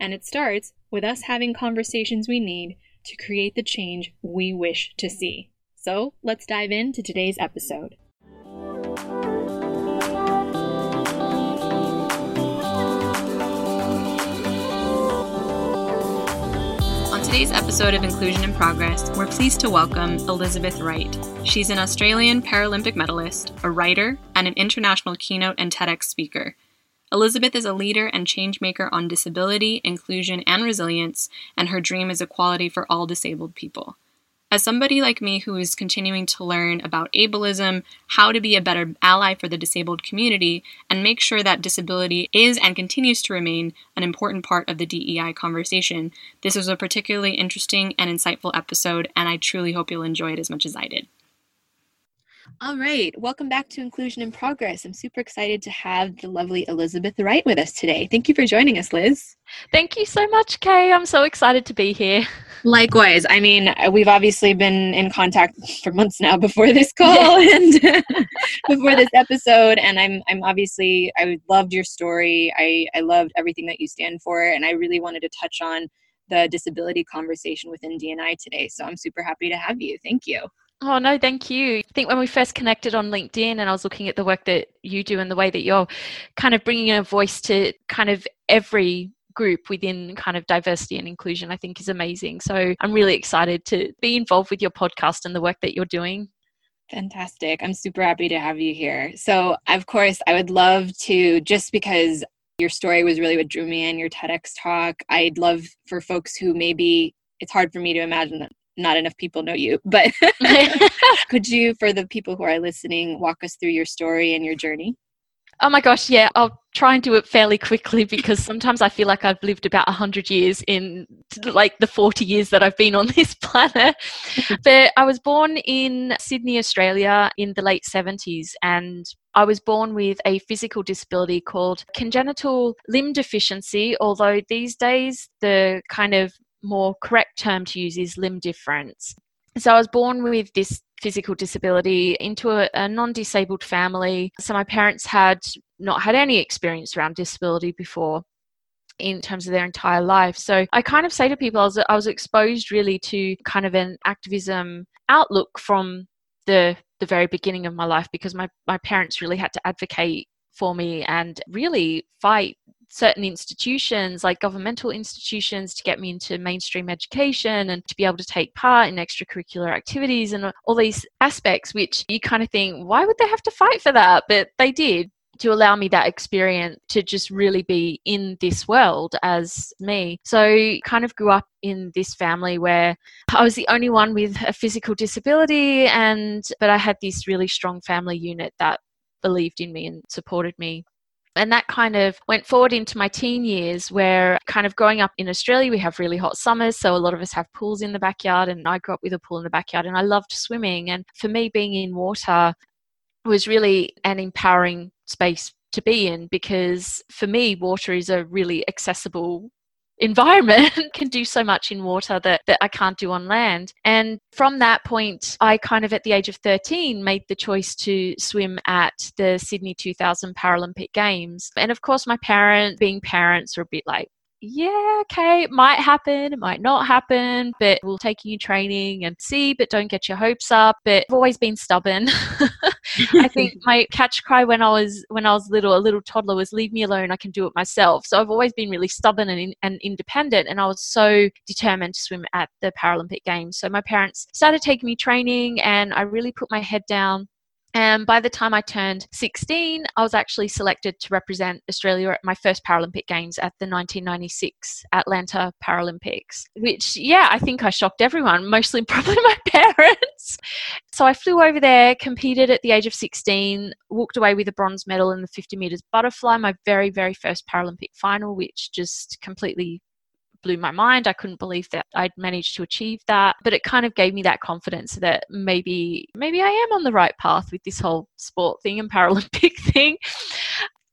And it starts with us having conversations we need to create the change we wish to see. So let's dive into today's episode. On today's episode of Inclusion in Progress, we're pleased to welcome Elizabeth Wright. She's an Australian Paralympic medalist, a writer, and an international keynote and TEDx speaker. Elizabeth is a leader and changemaker on disability, inclusion, and resilience, and her dream is equality for all disabled people. As somebody like me who is continuing to learn about ableism, how to be a better ally for the disabled community, and make sure that disability is and continues to remain an important part of the DEI conversation, this was a particularly interesting and insightful episode, and I truly hope you'll enjoy it as much as I did. All right. Welcome back to Inclusion in Progress. I'm super excited to have the lovely Elizabeth Wright with us today. Thank you for joining us, Liz. Thank you so much, Kay. I'm so excited to be here. Likewise. I mean, uh, we've obviously been in contact for months now before this call and before this episode. And I'm, I'm obviously, I loved your story. I, I loved everything that you stand for. And I really wanted to touch on the disability conversation within DNI today. So I'm super happy to have you. Thank you. Oh, no, thank you. I think when we first connected on LinkedIn and I was looking at the work that you do and the way that you're kind of bringing a voice to kind of every group within kind of diversity and inclusion, I think is amazing. So I'm really excited to be involved with your podcast and the work that you're doing. Fantastic. I'm super happy to have you here. So, of course, I would love to, just because your story was really what drew me in, your TEDx talk, I'd love for folks who maybe it's hard for me to imagine that not enough people know you, but could you, for the people who are listening, walk us through your story and your journey? Oh my gosh, yeah, I'll try and do it fairly quickly because sometimes I feel like I've lived about 100 years in like the 40 years that I've been on this planet. but I was born in Sydney, Australia in the late 70s and I was born with a physical disability called congenital limb deficiency, although these days the kind of more correct term to use is limb difference. So I was born with this physical disability into a, a non disabled family. So my parents had not had any experience around disability before in terms of their entire life. So I kind of say to people, I was, I was exposed really to kind of an activism outlook from the the very beginning of my life because my, my parents really had to advocate for me and really fight certain institutions like governmental institutions to get me into mainstream education and to be able to take part in extracurricular activities and all these aspects which you kind of think why would they have to fight for that but they did to allow me that experience to just really be in this world as me. So, kind of grew up in this family where I was the only one with a physical disability and but I had this really strong family unit that believed in me and supported me and that kind of went forward into my teen years where kind of growing up in Australia, we have really hot summers. So a lot of us have pools in the backyard. And I grew up with a pool in the backyard and I loved swimming. And for me, being in water was really an empowering space to be in because for me, water is a really accessible environment can do so much in water that, that I can't do on land. And from that point, I kind of at the age of 13 made the choice to swim at the Sydney 2000 Paralympic Games. And of course, my parents, being parents, are a bit like, yeah, okay, it might happen, it might not happen, but we'll take you training and see, but don't get your hopes up. But I've always been stubborn. I think my catch cry when I was when I was little, a little toddler, was "Leave me alone. I can do it myself." So I've always been really stubborn and, in, and independent, and I was so determined to swim at the Paralympic Games. So my parents started taking me training, and I really put my head down and by the time I turned 16, I was actually selected to represent Australia at my first Paralympic Games at the 1996 Atlanta Paralympics, which, yeah, I think I shocked everyone, mostly probably my parents. So I flew over there, competed at the age of 16, walked away with a bronze medal in the 50 metres butterfly, my very, very first Paralympic final, which just completely blew my mind. I couldn't believe that I'd managed to achieve that. But it kind of gave me that confidence that maybe maybe I am on the right path with this whole sport thing and Paralympic thing.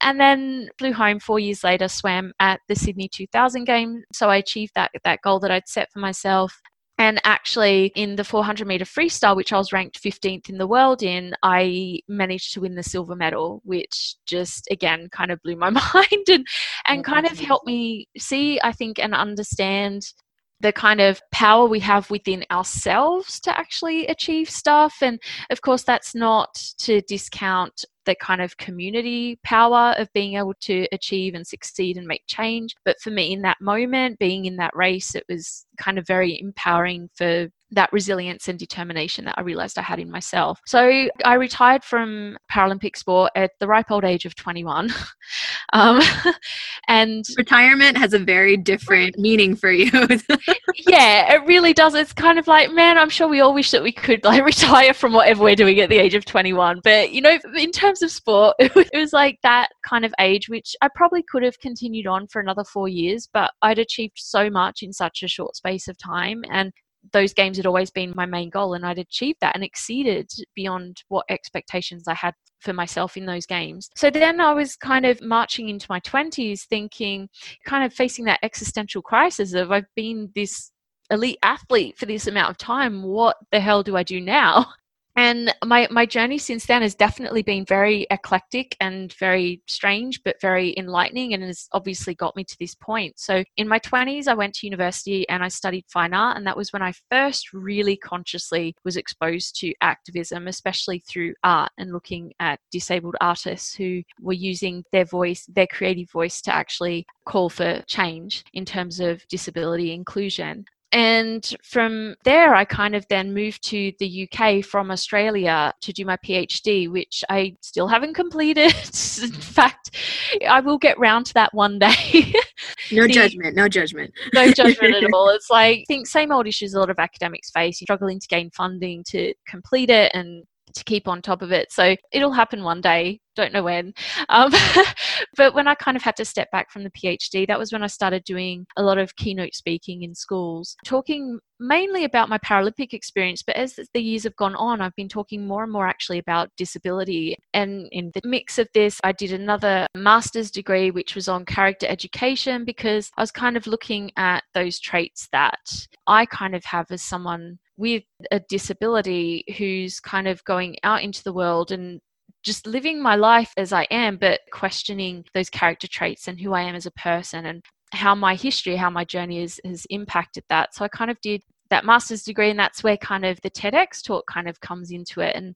And then flew home four years later, swam at the Sydney 2000 game. So I achieved that that goal that I'd set for myself. And actually, in the 400 meter freestyle, which I was ranked 15th in the world in, I managed to win the silver medal, which just again kind of blew my mind and, and kind of helped me see, I think, and understand the kind of power we have within ourselves to actually achieve stuff. And of course, that's not to discount the kind of community power of being able to achieve and succeed and make change. But for me, in that moment, being in that race, it was kind of very empowering for that resilience and determination that I realized I had in myself. So I retired from Paralympic sport at the ripe old age of 21. um, and retirement has a very different meaning for you. yeah, it really does. It's kind of like, man, I'm sure we all wish that we could like retire from whatever we're doing at the age of 21. But, you know, in terms of sport, it was like that kind of age, which I probably could have continued on for another four years, but I'd achieved so much in such a short space of time. And those games had always been my main goal and I'd achieved that and exceeded beyond what expectations I had for myself in those games. So then I was kind of marching into my 20s thinking kind of facing that existential crisis of I've been this elite athlete for this amount of time what the hell do I do now and my my journey since then has definitely been very eclectic and very strange but very enlightening and has obviously got me to this point. So in my 20s i went to university and i studied fine art and that was when i first really consciously was exposed to activism especially through art and looking at disabled artists who were using their voice their creative voice to actually call for change in terms of disability inclusion and from there, I kind of then moved to the UK from Australia to do my PhD, which I still haven't completed. In fact, I will get round to that one day. no the, judgment, no judgment. no judgment at all. It's like, I think same old issues a lot of academics face. You're struggling to gain funding to complete it and to keep on top of it. So it'll happen one day, don't know when. Um, but when I kind of had to step back from the PhD, that was when I started doing a lot of keynote speaking in schools, talking mainly about my Paralympic experience. But as the years have gone on, I've been talking more and more actually about disability. And in the mix of this, I did another master's degree, which was on character education, because I was kind of looking at those traits that I kind of have as someone with a disability who's kind of going out into the world and just living my life as I am, but questioning those character traits and who I am as a person and how my history, how my journey is, has impacted that. So I kind of did that master's degree, and that's where kind of the TEDx talk kind of comes into it. And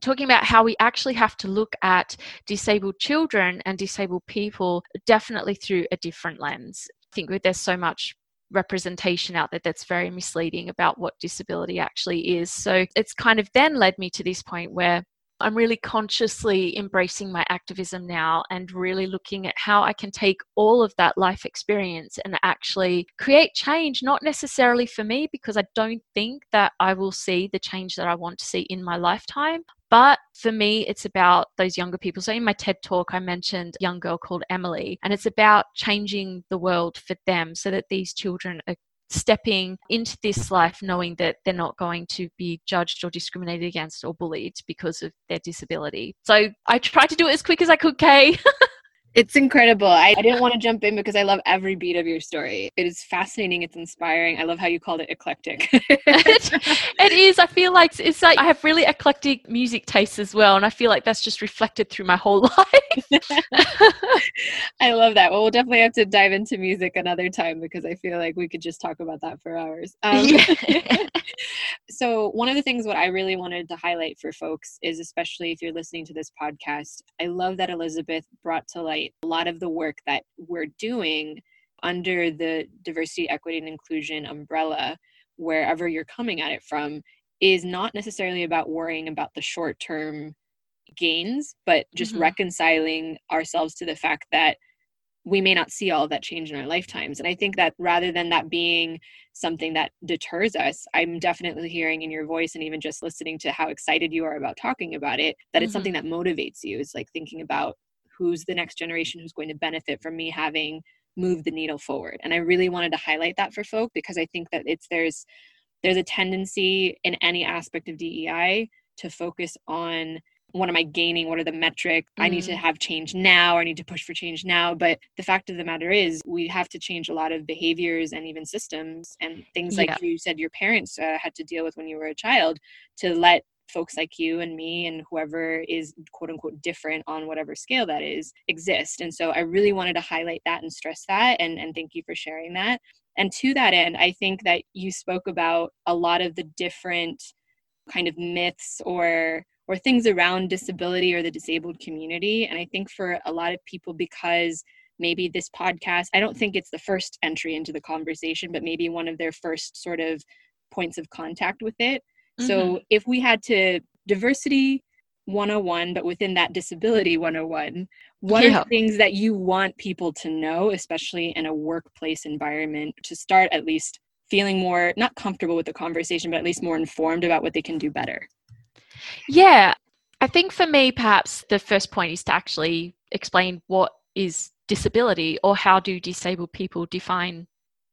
talking about how we actually have to look at disabled children and disabled people definitely through a different lens. I think there's so much representation out there that's very misleading about what disability actually is. So it's kind of then led me to this point where I'm really consciously embracing my activism now and really looking at how I can take all of that life experience and actually create change, not necessarily for me, because I don't think that I will see the change that I want to see in my lifetime. But for me, it's about those younger people. So in my TED talk, I mentioned a young girl called Emily, and it's about changing the world for them so that these children are stepping into this life knowing that they're not going to be judged or discriminated against or bullied because of their disability. So I tried to do it as quick as I could, Kay. It's incredible. I, I didn't want to jump in because I love every beat of your story. It is fascinating. It's inspiring. I love how you called it eclectic. it is. I feel like it's like I have really eclectic music tastes as well. And I feel like that's just reflected through my whole life. I love that. Well, we'll definitely have to dive into music another time because I feel like we could just talk about that for hours. Um, yeah. so, one of the things what I really wanted to highlight for folks is, especially if you're listening to this podcast, I love that Elizabeth brought to light a lot of the work that we're doing under the diversity, equity, and inclusion umbrella, wherever you're coming at it from, is not necessarily about worrying about the short term gains, but just mm-hmm. reconciling ourselves to the fact that we may not see all of that change in our lifetimes. And I think that rather than that being something that deters us, I'm definitely hearing in your voice and even just listening to how excited you are about talking about it, that mm-hmm. it's something that motivates you. It's like thinking about who's the next generation who's going to benefit from me having moved the needle forward. And I really wanted to highlight that for folk because I think that it's there's there's a tendency in any aspect of DEI to focus on what am I gaining? What are the metrics? Mm. I need to mm. have change now. I need to push for change now. But the fact of the matter is, we have to change a lot of behaviors and even systems and things like yeah. you said your parents uh, had to deal with when you were a child to let folks like you and me and whoever is quote unquote different on whatever scale that is exist. And so I really wanted to highlight that and stress that. And, and thank you for sharing that. And to that end, I think that you spoke about a lot of the different kind of myths or or things around disability or the disabled community. And I think for a lot of people, because maybe this podcast, I don't think it's the first entry into the conversation, but maybe one of their first sort of points of contact with it. Mm-hmm. So if we had to diversity 101, but within that disability 101, what yeah. are things that you want people to know, especially in a workplace environment, to start at least feeling more, not comfortable with the conversation, but at least more informed about what they can do better? Yeah, I think for me, perhaps the first point is to actually explain what is disability or how do disabled people define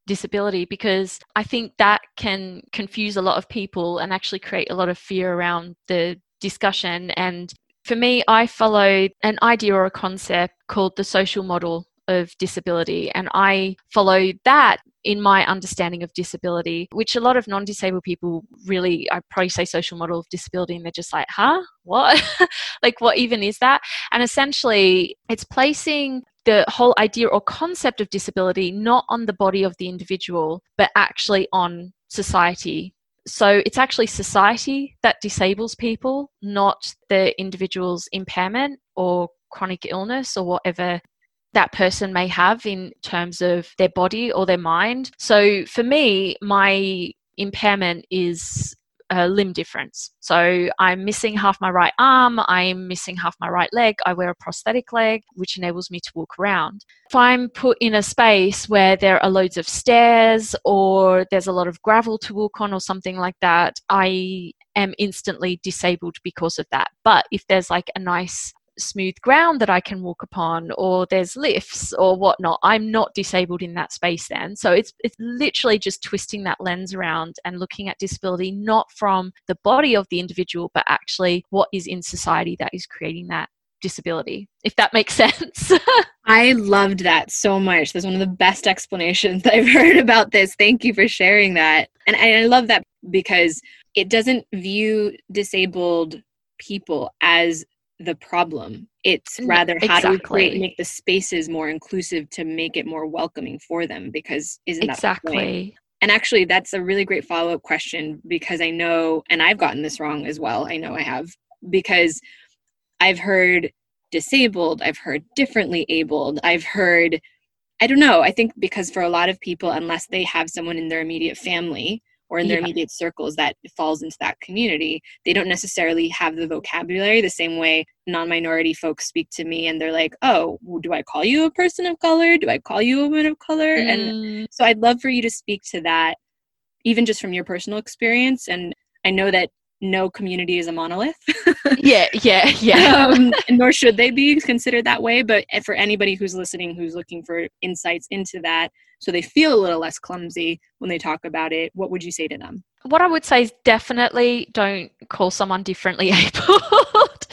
disability because I think that can confuse a lot of people and actually create a lot of fear around the discussion. And for me, I followed an idea or a concept called the social model of disability. And I follow that in my understanding of disability, which a lot of non disabled people really, I probably say social model of disability, and they're just like, huh? What? like, what even is that? And essentially, it's placing the whole idea or concept of disability not on the body of the individual, but actually on society. So it's actually society that disables people, not the individual's impairment or chronic illness or whatever that person may have in terms of their body or their mind. So for me, my impairment is a limb difference. So I'm missing half my right arm, I'm missing half my right leg, I wear a prosthetic leg, which enables me to walk around. If I'm put in a space where there are loads of stairs or there's a lot of gravel to walk on or something like that, I am instantly disabled because of that. But if there's like a nice smooth ground that I can walk upon, or there's lifts or whatnot. I'm not disabled in that space then. So it's it's literally just twisting that lens around and looking at disability not from the body of the individual, but actually what is in society that is creating that disability, if that makes sense. I loved that so much. That's one of the best explanations I've heard about this. Thank you for sharing that. And I love that because it doesn't view disabled people as the problem. It's mm, rather how exactly. do we create make the spaces more inclusive to make it more welcoming for them because isn't that exactly and actually that's a really great follow-up question because i know and i've gotten this wrong as well i know i have because i've heard disabled i've heard differently abled i've heard i don't know i think because for a lot of people unless they have someone in their immediate family or in their yeah. immediate circles that falls into that community they don't necessarily have the vocabulary the same way non-minority folks speak to me and they're like oh do i call you a person of color do i call you a woman of color mm. and so i'd love for you to speak to that even just from your personal experience and i know that no community is a monolith. yeah, yeah, yeah. um, nor should they be considered that way. But for anybody who's listening who's looking for insights into that, so they feel a little less clumsy when they talk about it, what would you say to them? What I would say is definitely don't call someone differently abled.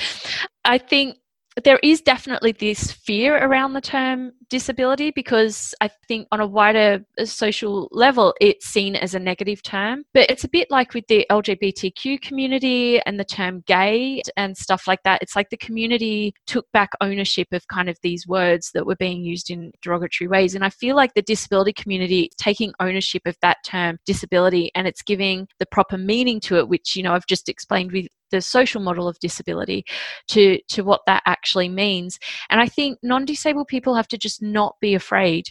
I think there is definitely this fear around the term disability because I think on a wider uh, social level it's seen as a negative term. But it's a bit like with the LGBTQ community and the term gay and stuff like that. It's like the community took back ownership of kind of these words that were being used in derogatory ways. And I feel like the disability community taking ownership of that term disability and it's giving the proper meaning to it, which, you know, I've just explained with the social model of disability to to what that actually means. And i think non-disabled people have to just not be afraid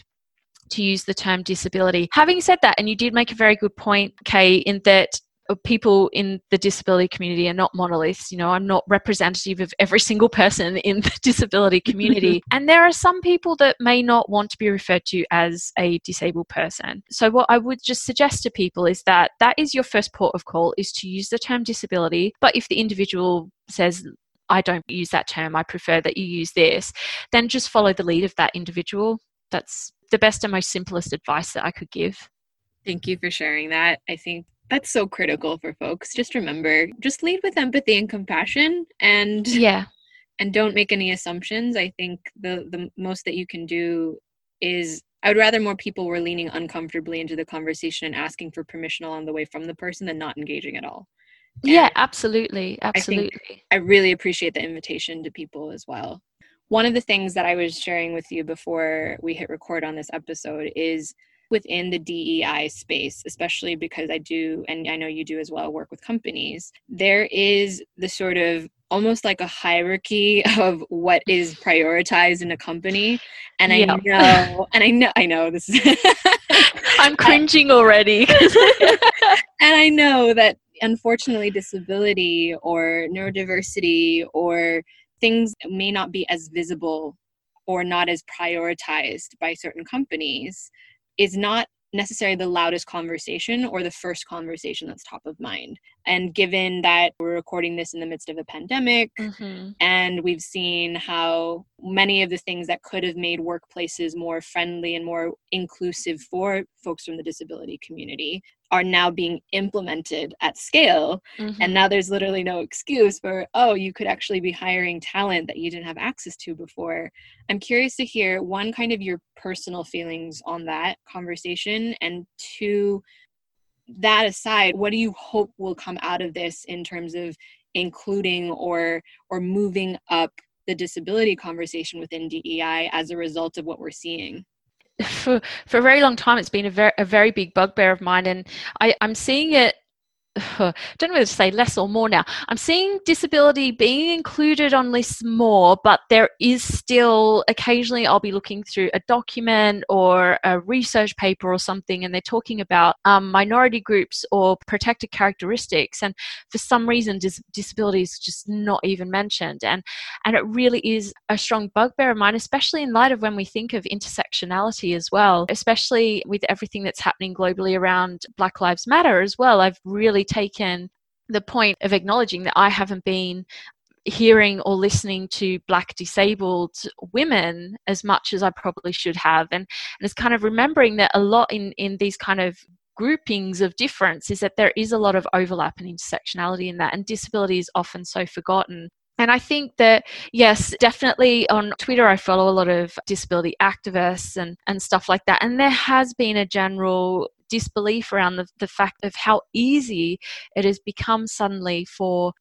to use the term disability. Having said that and you did make a very good point kay in that people in the disability community are not monoliths. You know, I'm not representative of every single person in the disability community. and there are some people that may not want to be referred to as a disabled person. So what I would just suggest to people is that that is your first port of call is to use the term disability. But if the individual says, I don't use that term, I prefer that you use this, then just follow the lead of that individual. That's the best and most simplest advice that I could give. Thank you for sharing that. I think that's so critical for folks. Just remember, just lead with empathy and compassion and yeah. And don't make any assumptions. I think the the most that you can do is I would rather more people were leaning uncomfortably into the conversation and asking for permission along the way from the person than not engaging at all. And yeah, absolutely. Absolutely. I, I really appreciate the invitation to people as well. One of the things that I was sharing with you before we hit record on this episode is within the DEI space, especially because I do, and I know you do as well, work with companies, there is the sort of almost like a hierarchy of what is prioritized in a company. And I know, and I know, I know this is. I'm cringing already. and I know that unfortunately, disability or neurodiversity or things may not be as visible or not as prioritized by certain companies is not necessarily the loudest conversation or the first conversation that's top of mind. And given that we're recording this in the midst of a pandemic, mm-hmm. and we've seen how many of the things that could have made workplaces more friendly and more inclusive for folks from the disability community are now being implemented at scale. Mm-hmm. And now there's literally no excuse for, oh, you could actually be hiring talent that you didn't have access to before. I'm curious to hear one, kind of your personal feelings on that conversation, and two, that aside, what do you hope will come out of this in terms of including or or moving up the disability conversation within DEI as a result of what we're seeing? for for a very long time it's been a very a very big bugbear of mine and I, I'm seeing it I don't know whether to say less or more now. I'm seeing disability being included on lists more, but there is still occasionally I'll be looking through a document or a research paper or something, and they're talking about um, minority groups or protected characteristics, and for some reason dis- disability is just not even mentioned, and and it really is a strong bugbear of mine, especially in light of when we think of intersectionality as well, especially with everything that's happening globally around Black Lives Matter as well. I've really taken the point of acknowledging that I haven't been hearing or listening to black disabled women as much as I probably should have and, and it's kind of remembering that a lot in in these kind of groupings of difference is that there is a lot of overlap and intersectionality in that and disability is often so forgotten and I think that, yes, definitely on Twitter, I follow a lot of disability activists and, and stuff like that. And there has been a general disbelief around the, the fact of how easy it has become suddenly for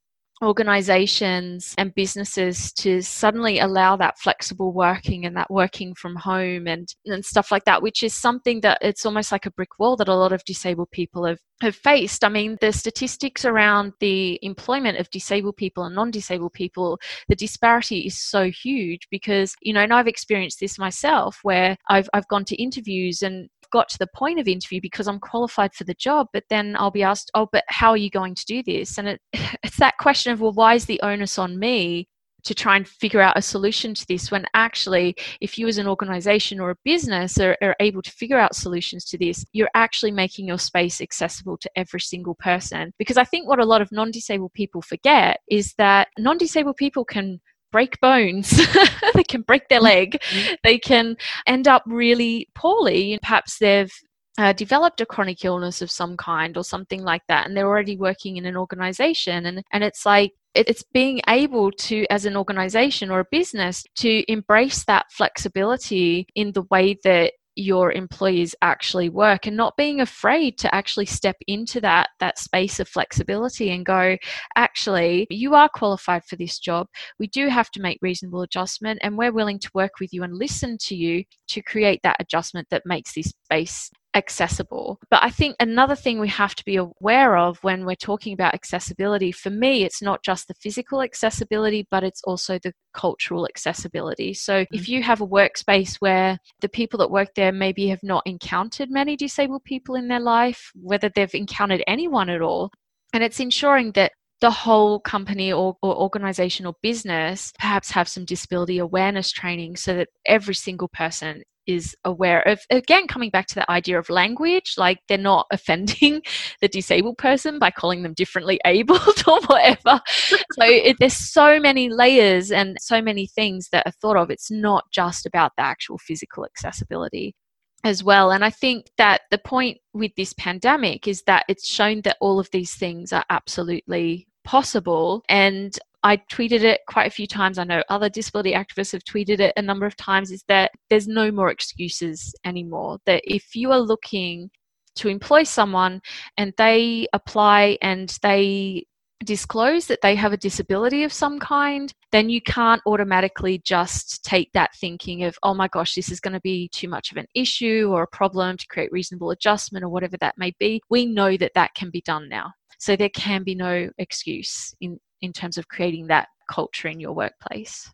organizations and businesses to suddenly allow that flexible working and that working from home and, and stuff like that, which is something that it's almost like a brick wall that a lot of disabled people have, have faced. I mean, the statistics around the employment of disabled people and non disabled people, the disparity is so huge because, you know, and I've experienced this myself where I've, I've gone to interviews and got to the point of interview because I'm qualified for the job, but then I'll be asked, oh, but how are you going to do this? And it, it's that question of, well, why is the onus on me to try and figure out a solution to this when actually if you as an organization or a business are, are, able to figure out solutions to this you're actually making your space accessible to every single person because i think what a lot of non-disabled people forget is that non-disabled people can break bones, they can break their leg, mm-hmm. they can end up really poorly. Perhaps they've uh, developed a chronic illness of some kind or something like that and they're already working in an organization and and it's like it's being able to as an organization or a business to embrace that flexibility in the way that your employees actually work and not being afraid to actually step into that that space of flexibility and go actually you are qualified for this job. We do have to make reasonable adjustment and we're willing to work with you and listen to you to create that adjustment that makes this space accessible. But I think another thing we have to be aware of when we're talking about accessibility, for me, it's not just the physical accessibility, but it's also the cultural accessibility. So mm-hmm. if you have a workspace where the people that work there maybe have not encountered many disabled people in their life, whether they've encountered anyone at all, and it's ensuring that the whole company or, or, organization or business perhaps have some disability awareness training so that every single person is aware of again coming back to the idea of language like they're not offending the disabled person by calling them differently abled or whatever. So it, there's so many layers and so many things that are thought of. It's not just about the actual physical accessibility as well and i think that the point with this pandemic is that it's shown that all of these things are absolutely possible and I tweeted it quite a few times. I know other disability activists have tweeted it a number of times is that there's no more excuses anymore. That if you are looking to employ someone and they apply and they disclose that they have a disability of some kind, then you can't automatically just take that thinking of, oh my gosh, this is going to be too much of an issue or a problem to create reasonable adjustment or whatever that may be. We know that that can be done now. So there can be no excuse in, in terms of creating that culture in your workplace?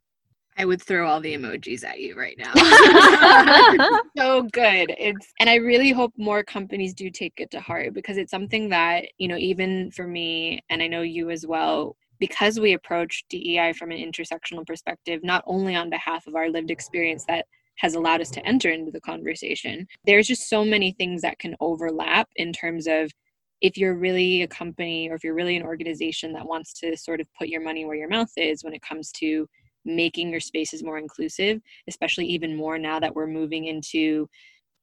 I would throw all the emojis at you right now. so good. It's and I really hope more companies do take it to heart because it's something that, you know, even for me and I know you as well, because we approach DEI from an intersectional perspective, not only on behalf of our lived experience that has allowed us to enter into the conversation. There's just so many things that can overlap in terms of if you're really a company or if you're really an organization that wants to sort of put your money where your mouth is when it comes to making your spaces more inclusive, especially even more now that we're moving into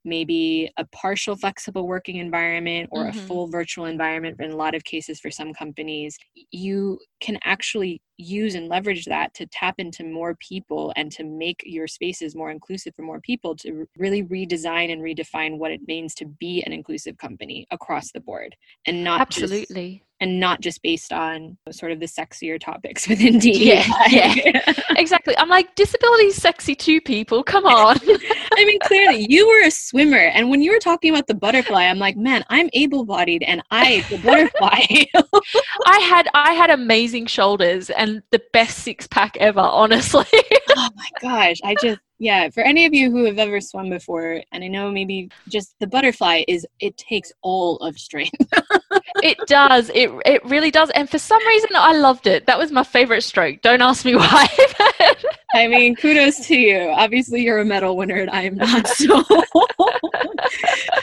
maybe a partial flexible working environment or mm-hmm. a full virtual environment in a lot of cases for some companies you can actually use and leverage that to tap into more people and to make your spaces more inclusive for more people to really redesign and redefine what it means to be an inclusive company across the board and not absolutely just, and not just based on sort of the sexier topics within DEI. Yeah, yeah. exactly. I'm like, disability is sexy too, people. Come on. I mean, clearly, you were a swimmer, and when you were talking about the butterfly, I'm like, man, I'm able-bodied, and I, the butterfly. I had I had amazing shoulders and the best six pack ever. Honestly. oh my gosh, I just yeah, for any of you who have ever swum before, and I know maybe just the butterfly is it takes all of strength. it does. It it really does. And for some reason I loved it. That was my favorite stroke. Don't ask me why. I mean, kudos to you. Obviously you're a medal winner and I am not. So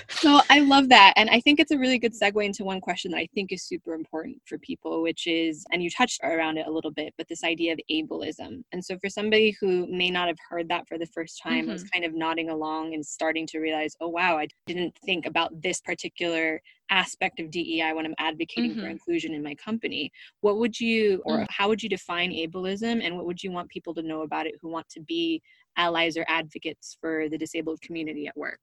So I love that. And I think it's a really good segue into one question that I think is super important for people, which is and you touched around it a little bit, but this idea of ableism. And so for somebody who may not have heard that for the first time, mm-hmm. was kind of nodding along and starting to realize, oh wow, I didn't think about this particular aspect of DEI when I'm advocating mm-hmm. for inclusion in my company. What would you, or mm. how would you define ableism, and what would you want people to know about it who want to be allies or advocates for the disabled community at work?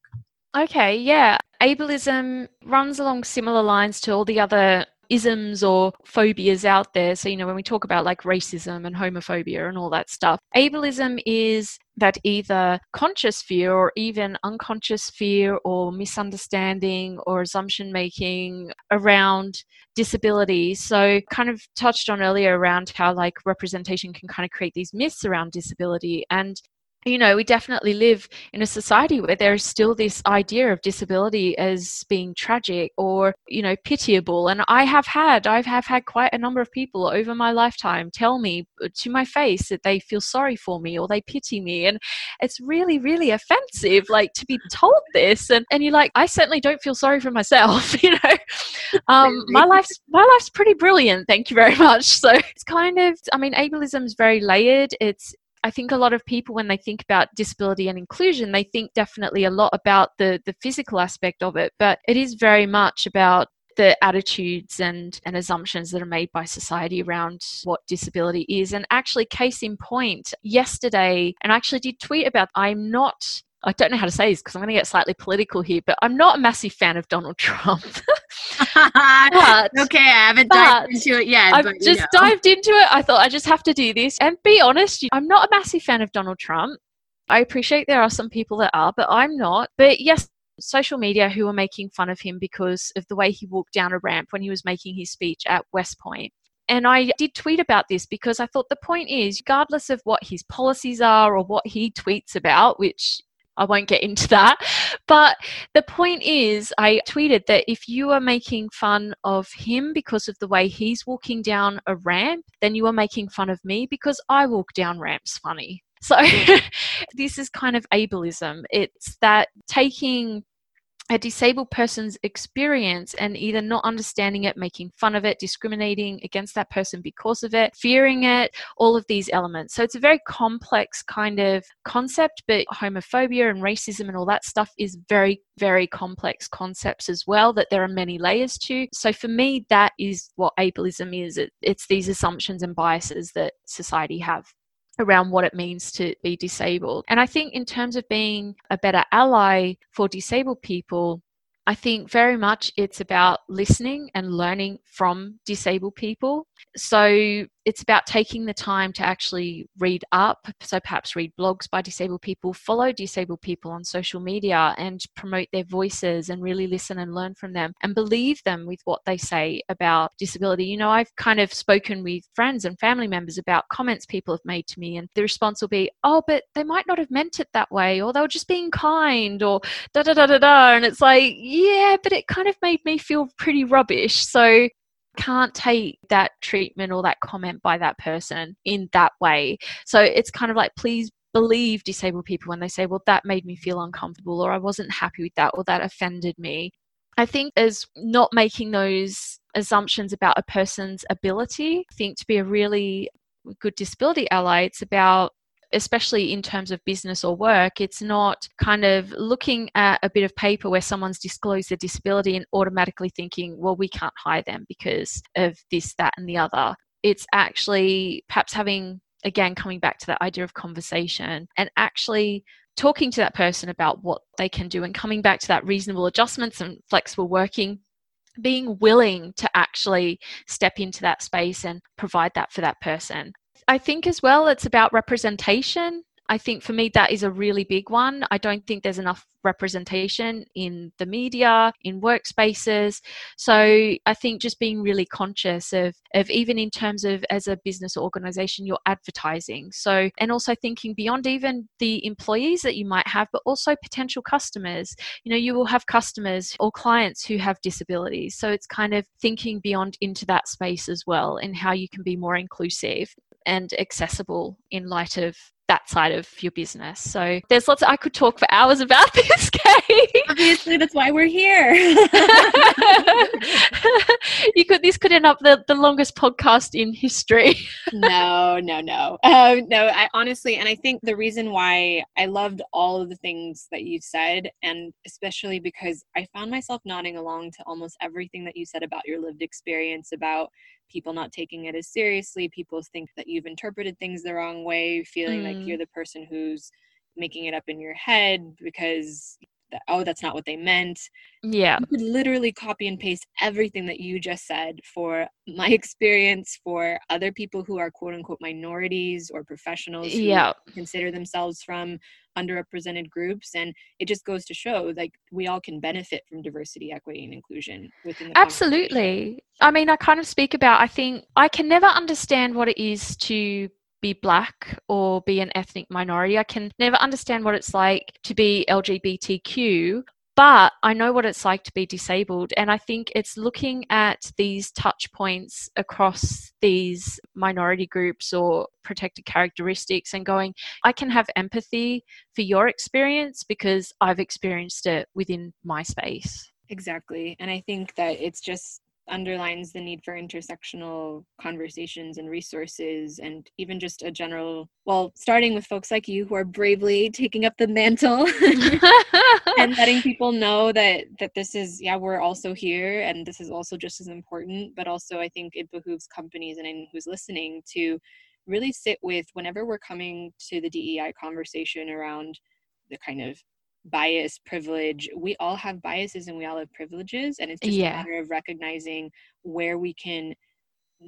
Okay, yeah. Ableism runs along similar lines to all the other isms or phobias out there. So, you know, when we talk about like racism and homophobia and all that stuff, ableism is that either conscious fear or even unconscious fear or misunderstanding or assumption making around disability. So, kind of touched on earlier around how like representation can kind of create these myths around disability. And you know, we definitely live in a society where there is still this idea of disability as being tragic or, you know, pitiable. And I have had, I have had quite a number of people over my lifetime tell me uh, to my face that they feel sorry for me or they pity me. And it's really, really offensive, like to be told this. And, and you're like, I certainly don't feel sorry for myself, you know. Um, my life's my life's pretty brilliant, thank you very much. So it's kind of, I mean, ableism is very layered. It's I think a lot of people, when they think about disability and inclusion, they think definitely a lot about the, the physical aspect of it, but it is very much about the attitudes and, and assumptions that are made by society around what disability is. And actually, case in point, yesterday, and I actually did tweet about I'm not I don't know how to say this because I'm going to get slightly political here, but I'm not a massive fan of Donald Trump. but, okay, I haven't dived into it yet. I've just know. dived into it. I thought I just have to do this and be honest. I'm not a massive fan of Donald Trump. I appreciate there are some people that are, but I'm not. But yes, social media who were making fun of him because of the way he walked down a ramp when he was making his speech at West Point. And I did tweet about this because I thought the point is, regardless of what his policies are or what he tweets about, which I won't get into that. But the point is, I tweeted that if you are making fun of him because of the way he's walking down a ramp, then you are making fun of me because I walk down ramps funny. So this is kind of ableism. It's that taking a disabled person's experience and either not understanding it, making fun of it, discriminating against that person because of it, fearing it, all of these elements. So it's a very complex kind of concept, but homophobia and racism and all that stuff is very, very complex concepts as well, that there are many layers to. So for me, that is what ableism is it, it's these assumptions and biases that society have around what it means to be disabled. And I think, in terms of being a better ally for disabled people, I think very much it's about listening and learning from disabled people. So it's about taking the time to actually read up. So perhaps read blogs by disabled people, follow disabled people on social media and promote their voices and really listen and learn from them and believe them with what they say about disability. You know, I've kind of spoken with friends and family members about comments people have made to me, and the response will be, oh, but they might not have meant it that way, or they were just being kind, or da da da da da. And it's like, yeah, but it kind of made me feel pretty rubbish. So can't take that treatment or that comment by that person in that way. So it's kind of like, please believe disabled people when they say, well, that made me feel uncomfortable, or I wasn't happy with that, or that offended me. I think as not making those assumptions about a person's ability, I think to be a really good disability ally, it's about especially in terms of business or work, it's not kind of looking at a bit of paper where someone's disclosed their disability and automatically thinking, well, we can't hire them because of this, that, and the other. It's actually perhaps having, again, coming back to that idea of conversation and actually talking to that person about what they can do and coming back to that reasonable adjustments and flexible working being willing to actually step into that space and provide that for that person. I think as well, it's about representation. I think for me, that is a really big one. I don't think there's enough representation in the media, in workspaces. So I think just being really conscious of, of even in terms of as a business organization, your advertising. So, and also thinking beyond even the employees that you might have, but also potential customers. You know, you will have customers or clients who have disabilities. So it's kind of thinking beyond into that space as well and how you can be more inclusive and accessible in light of that side of your business. So there's lots of, I could talk for hours about this, Kate. Obviously, that's why we're here. you could this could end up the, the longest podcast in history. no, no, no. Um, no, I honestly and I think the reason why I loved all of the things that you said, and especially because I found myself nodding along to almost everything that you said about your lived experience about people not taking it as seriously people think that you've interpreted things the wrong way feeling mm. like you're the person who's making it up in your head because oh that's not what they meant yeah you could literally copy and paste everything that you just said for my experience for other people who are quote unquote minorities or professionals who yeah. consider themselves from underrepresented groups and it just goes to show like we all can benefit from diversity equity and inclusion within the absolutely i mean i kind of speak about i think i can never understand what it is to be black or be an ethnic minority. I can never understand what it's like to be LGBTQ, but I know what it's like to be disabled. And I think it's looking at these touch points across these minority groups or protected characteristics and going, I can have empathy for your experience because I've experienced it within my space. Exactly. And I think that it's just underlines the need for intersectional conversations and resources and even just a general well starting with folks like you who are bravely taking up the mantle and letting people know that that this is yeah we're also here and this is also just as important. But also i think it behooves companies and anyone who's listening to really sit with whenever we're coming to the dei conversation around the kind of bias, privilege. We all have biases and we all have privileges. And it's just yeah. a matter of recognizing where we can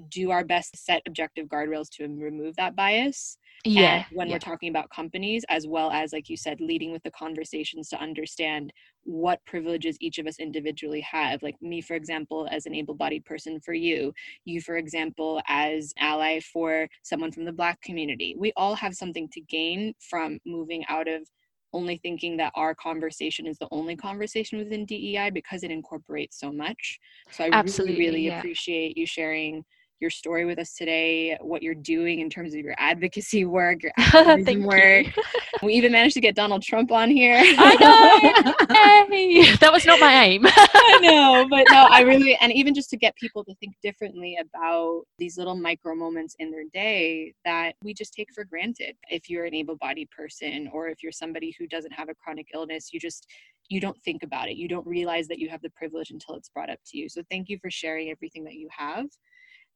do our best to set objective guardrails to remove that bias. Yeah. And when yeah. we're talking about companies, as well as, like you said, leading with the conversations to understand what privileges each of us individually have. Like me, for example, as an able bodied person for you, you, for example, as ally for someone from the Black community. We all have something to gain from moving out of only thinking that our conversation is the only conversation within DEI because it incorporates so much. So I Absolutely, really, really yeah. appreciate you sharing your story with us today, what you're doing in terms of your advocacy work, your activism work. we even managed to get Donald Trump on here. I know. hey. That was not my aim. I know, but no, I really, and even just to get people to think differently about these little micro moments in their day that we just take for granted. If you're an able bodied person or if you're somebody who doesn't have a chronic illness, you just, you don't think about it. You don't realize that you have the privilege until it's brought up to you. So thank you for sharing everything that you have.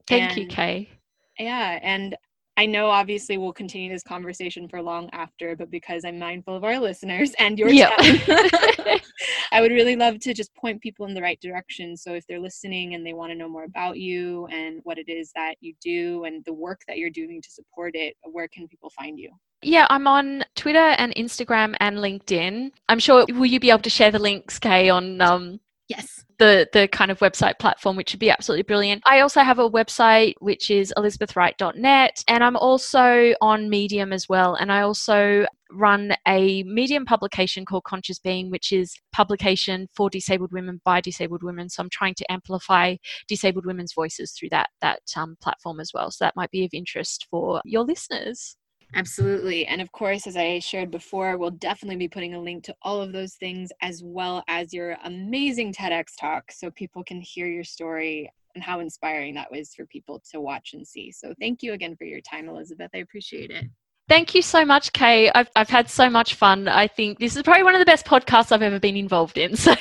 Thank and, you, Kay. Yeah. And I know obviously we'll continue this conversation for long after, but because I'm mindful of our listeners and your yep. time, I would really love to just point people in the right direction. So if they're listening and they want to know more about you and what it is that you do and the work that you're doing to support it, where can people find you? Yeah, I'm on Twitter and Instagram and LinkedIn. I'm sure will you be able to share the links, Kay, on um, Yes. The the kind of website platform, which would be absolutely brilliant. I also have a website which is elizabethwright.net, and I'm also on Medium as well. And I also run a Medium publication called Conscious Being, which is publication for disabled women by disabled women. So I'm trying to amplify disabled women's voices through that that um, platform as well. So that might be of interest for your listeners. Absolutely. And of course, as I shared before, we'll definitely be putting a link to all of those things as well as your amazing TEDx talk so people can hear your story and how inspiring that was for people to watch and see. So thank you again for your time, Elizabeth. I appreciate it. Thank you so much, Kay. I've, I've had so much fun. I think this is probably one of the best podcasts I've ever been involved in. So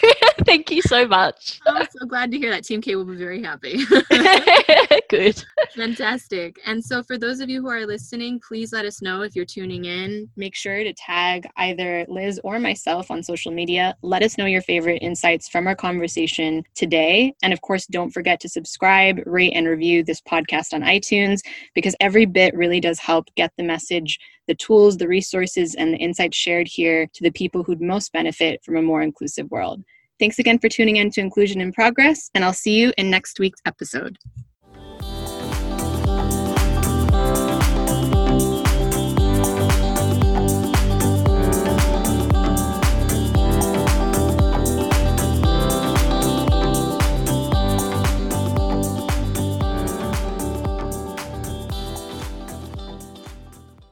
thank you so much. I'm so glad to hear that. Team K will be very happy. Good. Fantastic. And so, for those of you who are listening, please let us know if you're tuning in. Make sure to tag either Liz or myself on social media. Let us know your favorite insights from our conversation today. And of course, don't forget to subscribe, rate, and review this podcast on iTunes because every bit really does help get the message the tools, the resources, and the insights shared here to the people who'd most benefit from a more inclusive world. Thanks again for tuning in to Inclusion in Progress, and I'll see you in next week's episode.